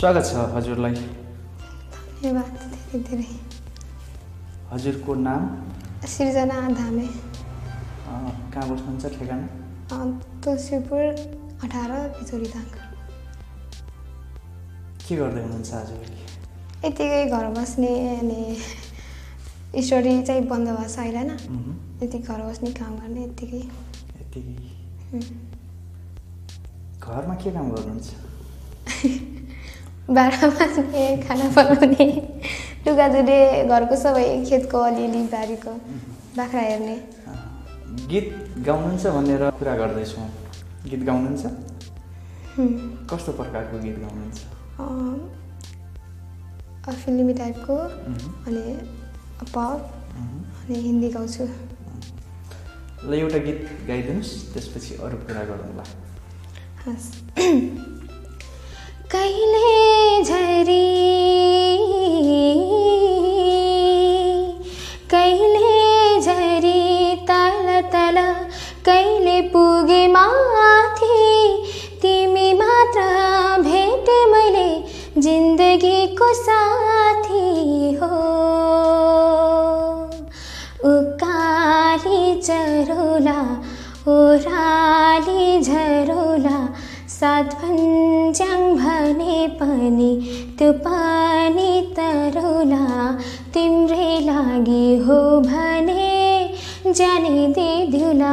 स्वागत छ हजुरलाई। धन्यवाद धेरै धेरै। हजुरको नाम? सृजना धामे। कहाँ बस्नुहुन्छ ठेगाना? तुलसीपुर अठार बिचोरी दाङ के गर्दै हुनुहुन्छ आजभोलि यतिकै घर बस्ने अनि स्टडी चाहिँ बन्द भएको छ अहिले होइन यति घर बस्ने काम गर्ने यत्तिकै यतिकै। उम्. घरमा के काम गर्नुहुन्छ? भाँडा माझ्ने खाना बनाउने लुगा धुने घरको सबै खेतको अलिअलि बारीको बाख्रा हेर्ने। गीत गाउनुहुन्छ भनेर कुरा गर्दैछौँ गीत गाउनुहुन्छ. कस्तो प्रकारको गीत गाउनुहुन्छ? फिल्मी टाइपको अनि पप। अनि हिन्दी गाउँछु। ल एउटा गीत गाइदिनुहोस् त्यसपछि अरू कुरा गरौँला। हस्। कहिले झरी? कहिले झरी? तल तल कहिले पुगे माथि? तिमी मात्र भेटे मैले जिन्दगीको साथी हो। सात भन्ज्याङ भने पनि त्यो पानी तरोला तिम्रै लागि हो भने जाने दिदिउला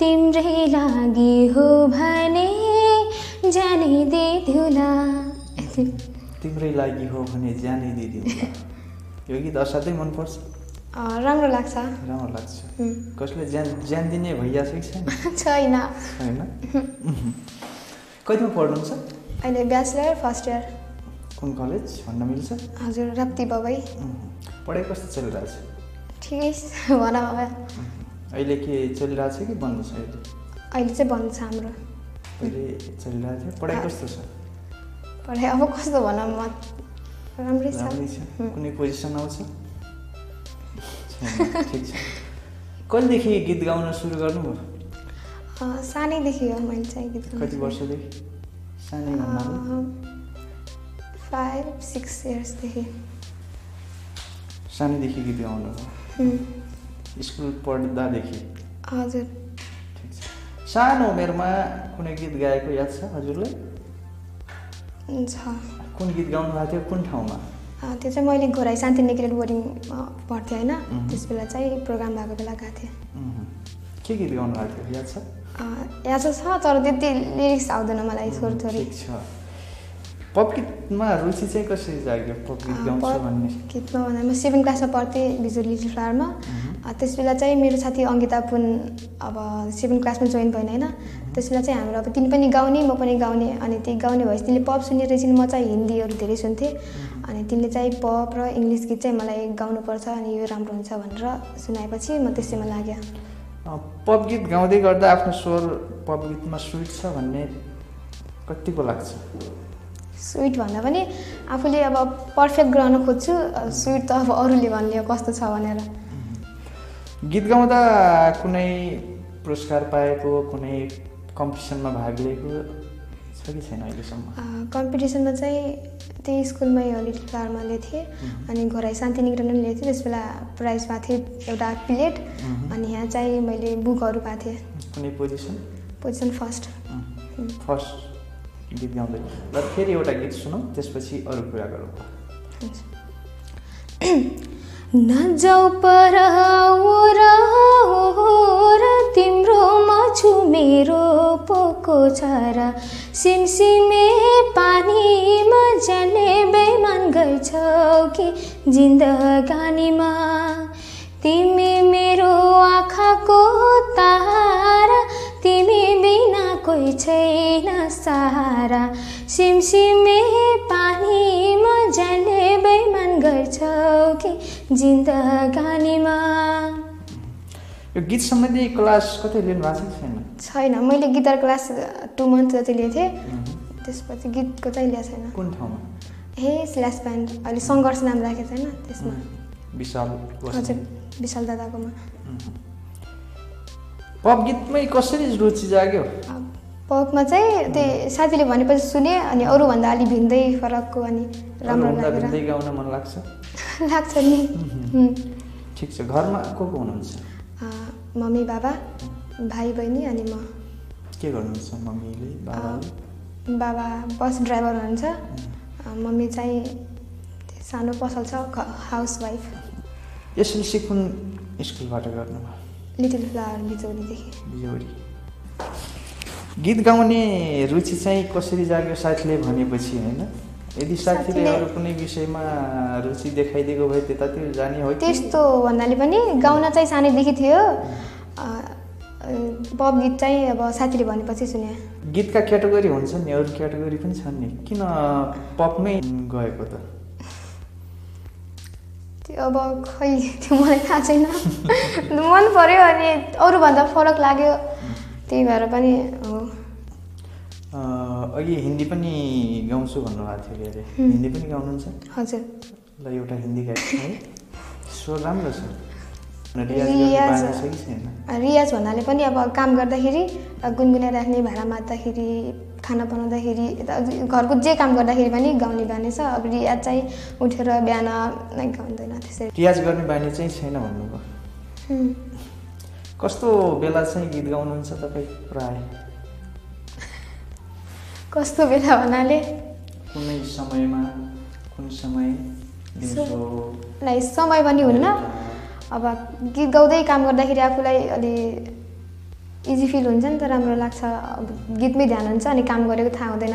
तिम्रै लागि हो भने जाने दिदिउला तिम्रै लागि हो भने ज्यानै दिदिउँला यो गीत असाध्यै मनपर्छ। राम्रो लाग्छ। राम्रो लाग्छ. कसले ज्यान ज्यान दिने भइया छ कि छैन। छैन? कतिमा पढ्नुहुन्छ? अहिले ब्याचलर फर्स्ट इयर। कुन कलेज? भन्न मिल्छ? हजुर राप्ती बाबै. पढाइ कस्तो चलिरहेछ? ठिकै छ भन बाबा अहिले के चलिरहेछ कि बन्द छ अहिले? अहिले चाहिँ बन्द छ हाम्रो। पहिले चलिरहेको थियो पढाइ कस्तो छ? पढाइ अब कस्तो भनौँ म। राम्रै छ. कुनै पोजिसन आउँछ? ठिक छ कहिलेदेखि गीत गाउन सुरु गर्नुभयो? अँ, सानैदेखि हो मैले चाहिँ गीत कति वर्षदेखि? सानै फाइभ सिक्स इयर्सदेखि सानैदेखि गीत गाउनु स्कुल पढ्दादेखि? हजुर। ठिक छ। सानो उमेरमा कुनै गीत गाएको याद छ हजुरलाई? कुन गीत गाउनु भएको थियो कुन ठाउँमा? त्यो चाहिँ मैले घोराई शान्ति निकेतन बोर्डिङमा पढ्थेँ होइन। त्यस बेला चाहिँ प्रोग्राम भएको बेला गएको थिएँ. के गीत गाउनु भएको थियो? याद छ? याद छ तर त्यति लिरिक्स आउँदैन मलाई थोरै थोरै पप गीतमा रुचि चाहिँ कसरी जाग्यो? पप गीत गाउँछु भन्ने। गीतमा भन्दा म सेभेन क्लासमा पढ्थेँ बिजुली लिटिल फ्लावरमा त्यस बेला चाहिँ मेरो साथी अङ्किता पुन अब सेभेन क्लासमा जोइन भएन होइन। त्यस बेला चाहिँ हाम्रो अब तिनी पनि गाउने म पनि गाउने अनि त्यही गाउने भएपछि तिनले पप सुनेर चाहिँ म चाहिँ हिन्दीहरू धेरै सुन्थेँ। अनि तिनले चाहिँ पप र इङ्ग्लिस गीत चाहिँ मलाई गाउनुपर्छ अनि यो राम्रो हुन्छ भनेर सुनाएपछि म त्यसैमा लाग्यो। पप गीत गाउँदै गर्दा आफ्नो स्वर पप गीतमा स्विट छ भन्ने कतिको लाग्छ? स्विट भन्दा पनि आफूले अब पर्फेक्ट गर्न खोज्छु स्विट त अब अरूले भन्ने कस्तो छ भनेर। गीत गाउँदा कुनै पुरस्कार पाएको कुनै कम्पिटिसनमा भाग लिएको छ कि छैन अहिलेसम्म? कम्पिटिसनमा चाहिँ त्यही स्कुलमै लिटिल फ्लावरमा लिएको थिएँ अनि घोराई शान्तिनिकेतन पनि लिएको थिएँ त्यस बेला प्राइज पाएको थिएँ एउटा प्लेट. अनि यहाँ चाहिँ मैले बुकहरू पाएको थिएँ। कुनै पोजिसन? Position first. फर्स्ट गीत गाउँदै। ल फेरि एउटा गीत सुनौँ त्यसपछि अरू कुरा गरौँ। नजाउ पर पोको छरा। सिमसिमे पानीमा जाने बेमान गर्छौ कि जिन्दगानीमा। तिमी मेरो आँखाको तारा तिमी बिना कोही छैन सहारा। सिमसिमे पानीमा जाने बेमान गर्छौ कि जिन्दगानीमा। यो गीत सम्बन्धी क्लास कतै लिनु भएको छ कि छैन? छैन मैले गिटार क्लास टु मन्थ जति लिएको थिएँ. त्यसपछि गीतको चाहिँ लिएको छैन। कुन ठाउँमा? हे स्ल्यास ब्यान्ड अहिले सङ्घर्ष नाम राखेको छैन त्यसमा। विशाल हजुर। विशाल दादाकोमा। पप गीतमै कसरी रुचि जाग्यो? पपमा चाहिँ त्यही साथीले भनेपछि सुने अनि अरूभन्दा अलि भिन्दै फरकको अनि राम्रो लाग्छ? लाग्छ नि. ठिक छ घरमा को को हुनुहुन्छ? मम्मी बाबा भाइ बहिनी अनि म। के गर्नुहुन्छ मम्मीले बाबाले? बाबा बस ड्राइभर हुनुहुन्छ। मम्मी चाहिँ सानो पसल छ हाउसवाइफ एसएलसी कुन स्कुलबाट गर्नुभयो लिटिल फ्लावर बिजौलीदेखि बिजोडी गीत गाउने रुचि चाहिँ कसरी जाग्यो साथीले भनेपछि होइन? यदि साथीले अरू कुनै विषयमा रुचि देखाइदिएको भए त्यतातिर जाने हो त्यस्तो भन्नाले पनि गाउन चाहिँ सानैदेखि थियो। पप गीत चाहिँ अब साथीले भनेपछि सुने गीतका क्याटेगोरी हुन्छ नि अरू क्याटेगोरी पनि छन् नि। किन पपमै गएको त? त्यो अब खै त्यो मलाई थाहा छैन। मन पऱ्यो अनि अरूभन्दा फरक लाग्यो। त्यही भएर पनि हो अँ, अघि हिन्दी पनि गाउँछु भन्नुभएको थियो के अरे। हिन्दी पनि गाउनुहुन्छ? हजुर। ल एउटा हिन्दी गायक है। स्वर राम्रो छ। रियाज बानी भन्नाले पनि अब काम गर्दाखेरि गुनगुनाइराख्ने भाँडा माझ्दाखेरि खाना बनाउँदाखेरि यता घरको जे काम गर्दाखेरि पनि गाउने गाने छ। अब रियाज चाहिँ उठेर बिहान नै गाउँदैन त्यसरी। रियाज गर्ने बानी चाहिँ छैन भन्नुभयो। कस्तो बेला चाहिँ गीत गाउनुहुन्छ तपाईँ प्राय? कस्तो बेला भन्नाले कुनै समयमा कुन समय लाई समय पनि हुन्न। अब गीत गाउँदै काम गर्दाखेरि आफूलाई अलि इजी फिल हुन्छ नि त राम्रो लाग्छ। अब गीतमै ध्यान हुन्छ अनि काम गरेको थाहा हुँदैन।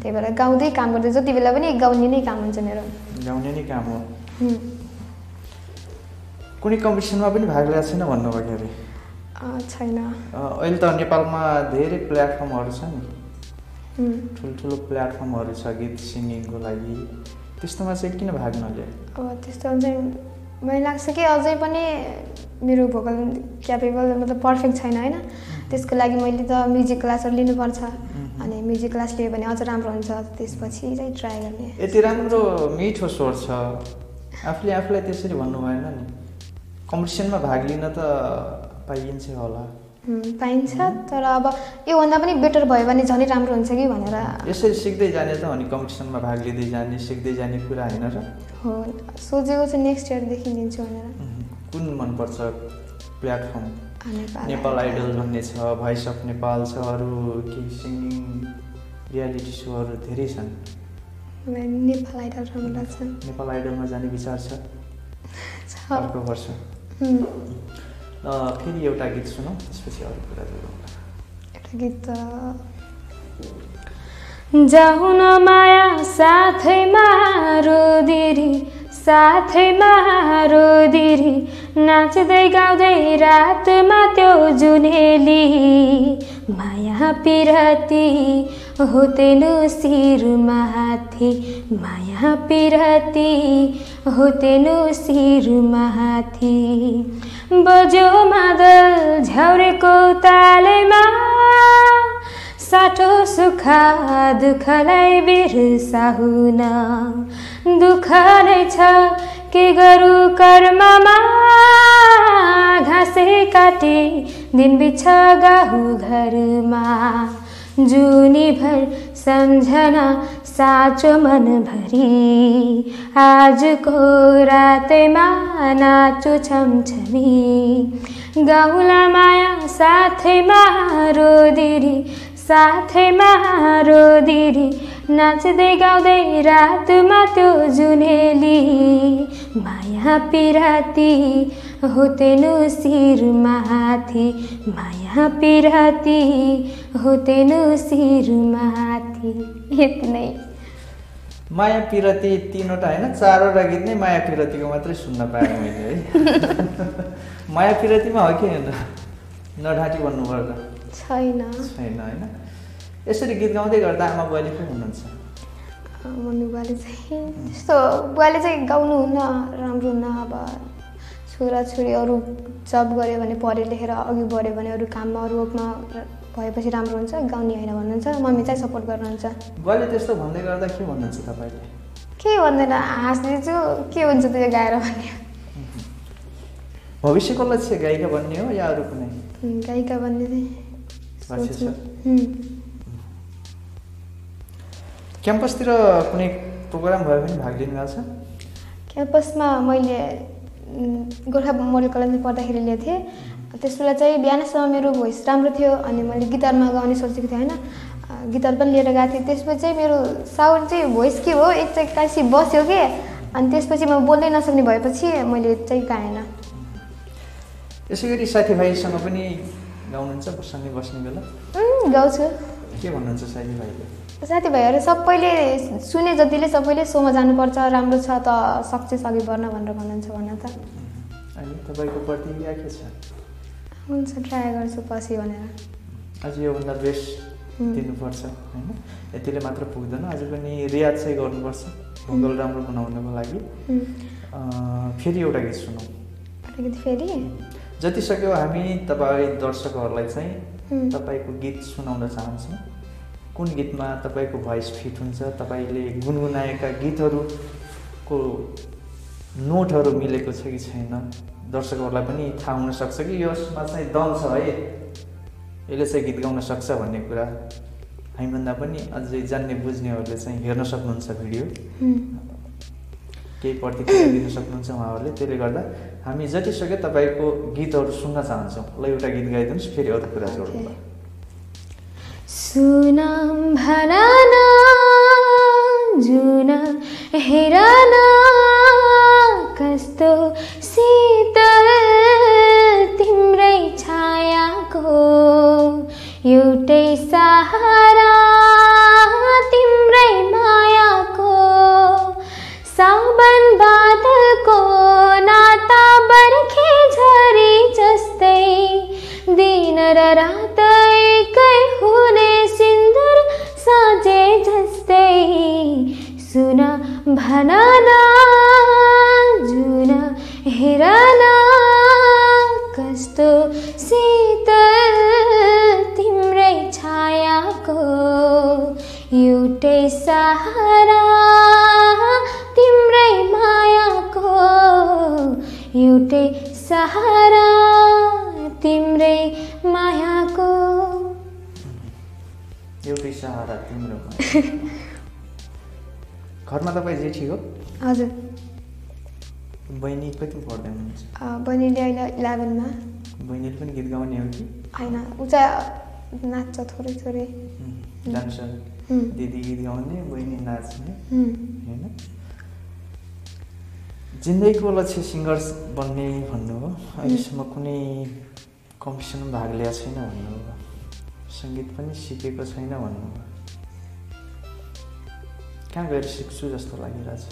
त्यही भएर गाउँदै काम गर्दै जति बेला पनि गाउने नै काम हुन्छ मेरो। गाउने नै काम हो। कुनै कम्पिटिसनमा पनि भाग लिएको छैन भन्नुभयो अरे? छैन। अहिले त नेपालमा धेरै प्लेटफर्महरू छ नि। ठुल्ठुलो प्लेटफर्महरू छ गीत सिङ्गिङको लागि। त्यस्तोमा चाहिँ किन भाग नलियो अब त्यस्तो चाहिँ मलाई लाग्छ कि अझै पनि मेरो भोकल क्यापेबल मतलब पर्फेक्ट छैन होइन? त्यसको लागि मैले त म्युजिक क्लासहरू लिनुपर्छ। अनि म्युजिक क्लास लियो भने अझ राम्रो हुन्छ। त्यसपछि चाहिँ ट्राई गर्ने। यति राम्रो मिठो स्वर छ। आफूले आफूलाई त्यसरी भन्नु भएन नि। कम्पिटिसनमा भाग लिन त पाइन्छ होला। पाइन्छ तर अब योभन्दा पनि बेटर भयो भने झनै राम्रो हुन्छ कि भनेर। यसरी सिक्दै जाने त अनि कम्पिटिसनमा भाग लिँदै जाने सिक्दै जाने कुरा होइन र। हो सोचेको छु नेक्स्ट इयरदेखि लिन्छु भनेर। कुन मनपर्छ प्लेटफर्म? नेपाल आइडल भन्ने छ भोइस अफ नेपाल छ अरू केही सिङ्गिङ रियालिटी सोहरू धेरै छन्। नेपाल आइडल राम्रो लाग्छ नेपाल आइडलमा जाने विचार छ? अर्को वर्ष फेरि एउटा गीत सुनौँ त्यसपछि अरू कुरा गरौँ एउटा गीत जाउन माया साथैमा रोदिरी साथैमा रोदिरी नाच्दै गाउँदै रातमा त्यो जुनेली माया पिरती होतेनु शिरमाथि माया पिरती। होतेनु शिरमाथि बज्यो मादल झ्याउरेको तालैमा साठो सुखा दुःखलाई बिर्साहुन दुःख नै छ के गरौँ कर्ममा? घाँसे काटी दिन बिछ गाहु घरमा। जुनीभर सम्झना साँचो मनभरि आजको रातैमा नाचु छमछमी। गाउँला माया साथैमा रोदिरी साथैमा रोदिरी नाच्दै गाउँदै रातमा त्यो जुनेली। माया पिराती होतेनु शिरमाथि माया पिराती। होतेनु शिरमाथि यति नै माया पिरती तिनवटा होइन चारवटा गीत नै माया पिरतीको मात्रै सुन्न पाएँ मैले है। माया पिरतीमा हो कि होइन? नढाँटी पर्दा छैन। छैन होइन? यसरी गीत गाउँदै गर्दा आमा बुवाले पो हुनुहुन्छ। मम्मी बुवाले चाहिँ त्यस्तो बुवाले चाहिँ गाउनुहुन्न राम्रो हुन्न अब छोराछोरी अरू जब गऱ्यो भने पढे लेखेर अघि बढ्यो भने अरू काममा अरू वर्कमा भएपछि राम्रो हुन्छ गाउने होइन भन्नुहुन्छ मम्मी चाहिँ सपोर्ट गर्नुहुन्छ। बुवाले त्यस्तो भन्दै गर्दा के भन्नुहुन्छ तपाईँले? के भन्दैन हाँस्दैछु के हुन्छ त्यो गाएर भन्ने। भविष्यको लक्ष्य गायिका बन्ने हो या अरू कुनै? गायिका उम्, क्याम्पसतिर कुनै प्रोग्राम भयो भने भाग लिनु गएको छ? क्याम्पसमा मैले गोर्खा मोडल कलेजमा पढ्दाखेरि लिएको थिएँ। त्यस बेला चाहिँ बिहानसम्म मेरो भोइस राम्रो थियो अनि मैले गिटारमा गाउने सोचेको थिएँ होइन। गिटार पनि लिएर गएको थिएँ। त्यसपछि चाहिँ मेरो साउन्ड चाहिँ भोइस के हो? एक चाहिँ बस्यो कि? अनि त्यसपछि म बोल्नै नसक्ने भएपछि मैले चाहिँ गाएन। यसै गरी साथीभाइसँग पनि गाउनुहुन्छ सँगै बस्ने बेला? गाउँछु। के भन्नुहुन्छ साथीभाइले? साथीभाइहरू सबैले सुने जतिले सबैले सोमा जानुपर्छ राम्रो छ त सक्सेस अघि बढ्न भनेर भन्नुहुन्छ भन्न त। अनि तपाईँको प्रतिक्रिया के छ? हुन्छ ट्राई गर्छु पछि भनेर। अझ योभन्दा बेस्ट. दिनुपर्छ होइन? यतिले मात्र पुग्दैन अझ पनि रियाज चाहिँ गर्नुपर्छ। भोकल राम्रो बनाउनको लागि। फेरि एउटा गीत सुनौँ। अलिकति फेरि? जति सक्यो हामी तपाईँ दर्शकहरूलाई चाहिँ तपाईँको गीत सुनाउन चाहन्छौँ। कुन गीतमा तपाईँको भोइस फिट हुन्छ तपाईँले गुनगुनाएका गीतहरूको नोटहरू मिलेको छ कि छैन? दर्शकहरूलाई पनि थाहा हुनसक्छ कि यसमा चाहिँ दम छ है? यसले चाहिँ गीत गाउन सक्छ भन्ने कुरा हामीभन्दा पनि अझै जान्ने बुझ्नेहरूले चाहिँ हेर्न सक्नुहुन्छ भिडियो। केही प्रतिक्रिया दिन सक्नुहुन्छ उहाँहरूले। त्यसले गर्दा हामी जति सक्यो तपाईँको गीतहरू सुन्न चाहन्छौँ ल एउटा गीत गाइदिनुहोस् फेरि अरू कुरा जोडौँ ओके। सुनाम भनन जुन हेरन सुन भन न जुन हेर न कस्तो शीतल तिम्रै छायाको एउटै सहारा तिम्रै मायाको एउटै सहारा तिम्रै मायाको एउटै सहारा तिम्रो। घरमा तपाईँ जेठी हो हजुर। बहिनी कति पढ्दै हुनुहुन्छ? बहिनीले अहिले इलेभेनमा। बहिनीले पनि गीत गाउने हो कि? होइन ऊ चाहिँ नाच्छ थोरै थोरै उम्, दिदी गीत गाउने बहिनी नाच्ने। होइन? जिन्दगीको लक्ष्य सिङ्गर बन्ने भन्नु हो। अहिलेसम्म कुनै कम्पिटिसनमा भाग लिएको छैन भन्नु सङ्गीत पनि सिकेको छैन भन्नु कहाँ गएर सिक्छु जस्तो लागिरहेछ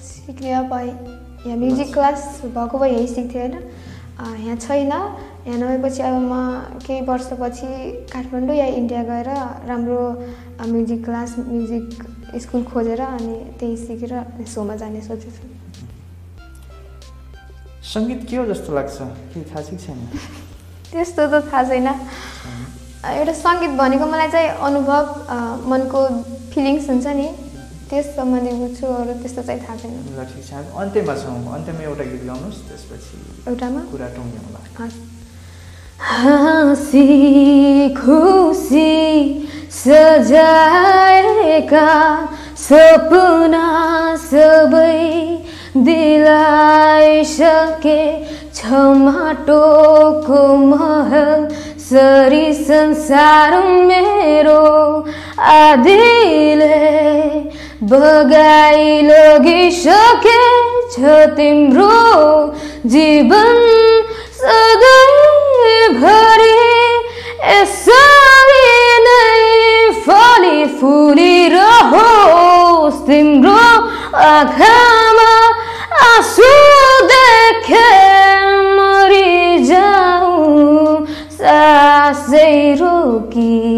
सिक्ने अब यहाँ म्युजिक क्लास भएको भए यहीँ सिक्थेँ होइन यहाँ छैन यहाँ नभएपछि अब म केही वर्षपछि काठमाडौँ या इन्डिया गएर राम्रो म्युजिक क्लास म्युजिक स्कुल खोजेर अनि त्यही सिकेर सोमा जाने सोचेको छु सङ्गीत के हो जस्तो लाग्छ के थाहा छ कि छैन त्यस्तो त थाहा छैन एउटा सङ्गीत भनेको मलाई चाहिँ अनुभव मनको फिलिङ्स हुन्छ नि। त्यस सम्बन्धी बुझ्छु अरू त्यस्तो चाहिँ थाहा छैन। ल ठिक छ। अन्त्यमा छौँ। अन्त्यमा एउटा गीत गाउनुहोस् त्यसपछि एउटामा? कुरा टुङ्ग्यौँला हस्। हाँसी खुसी सजाएका सपना सबै दिलाइसके छमाटोको महल। सरी संसार मेरो आदिले बगाई लगिसके छ तिम्रो जीवन सधैँभरि यसरी नै फली फुलिरहोस् तिम्रो आँखामा आँसु देखे मरिजाउँ सासै रोकी।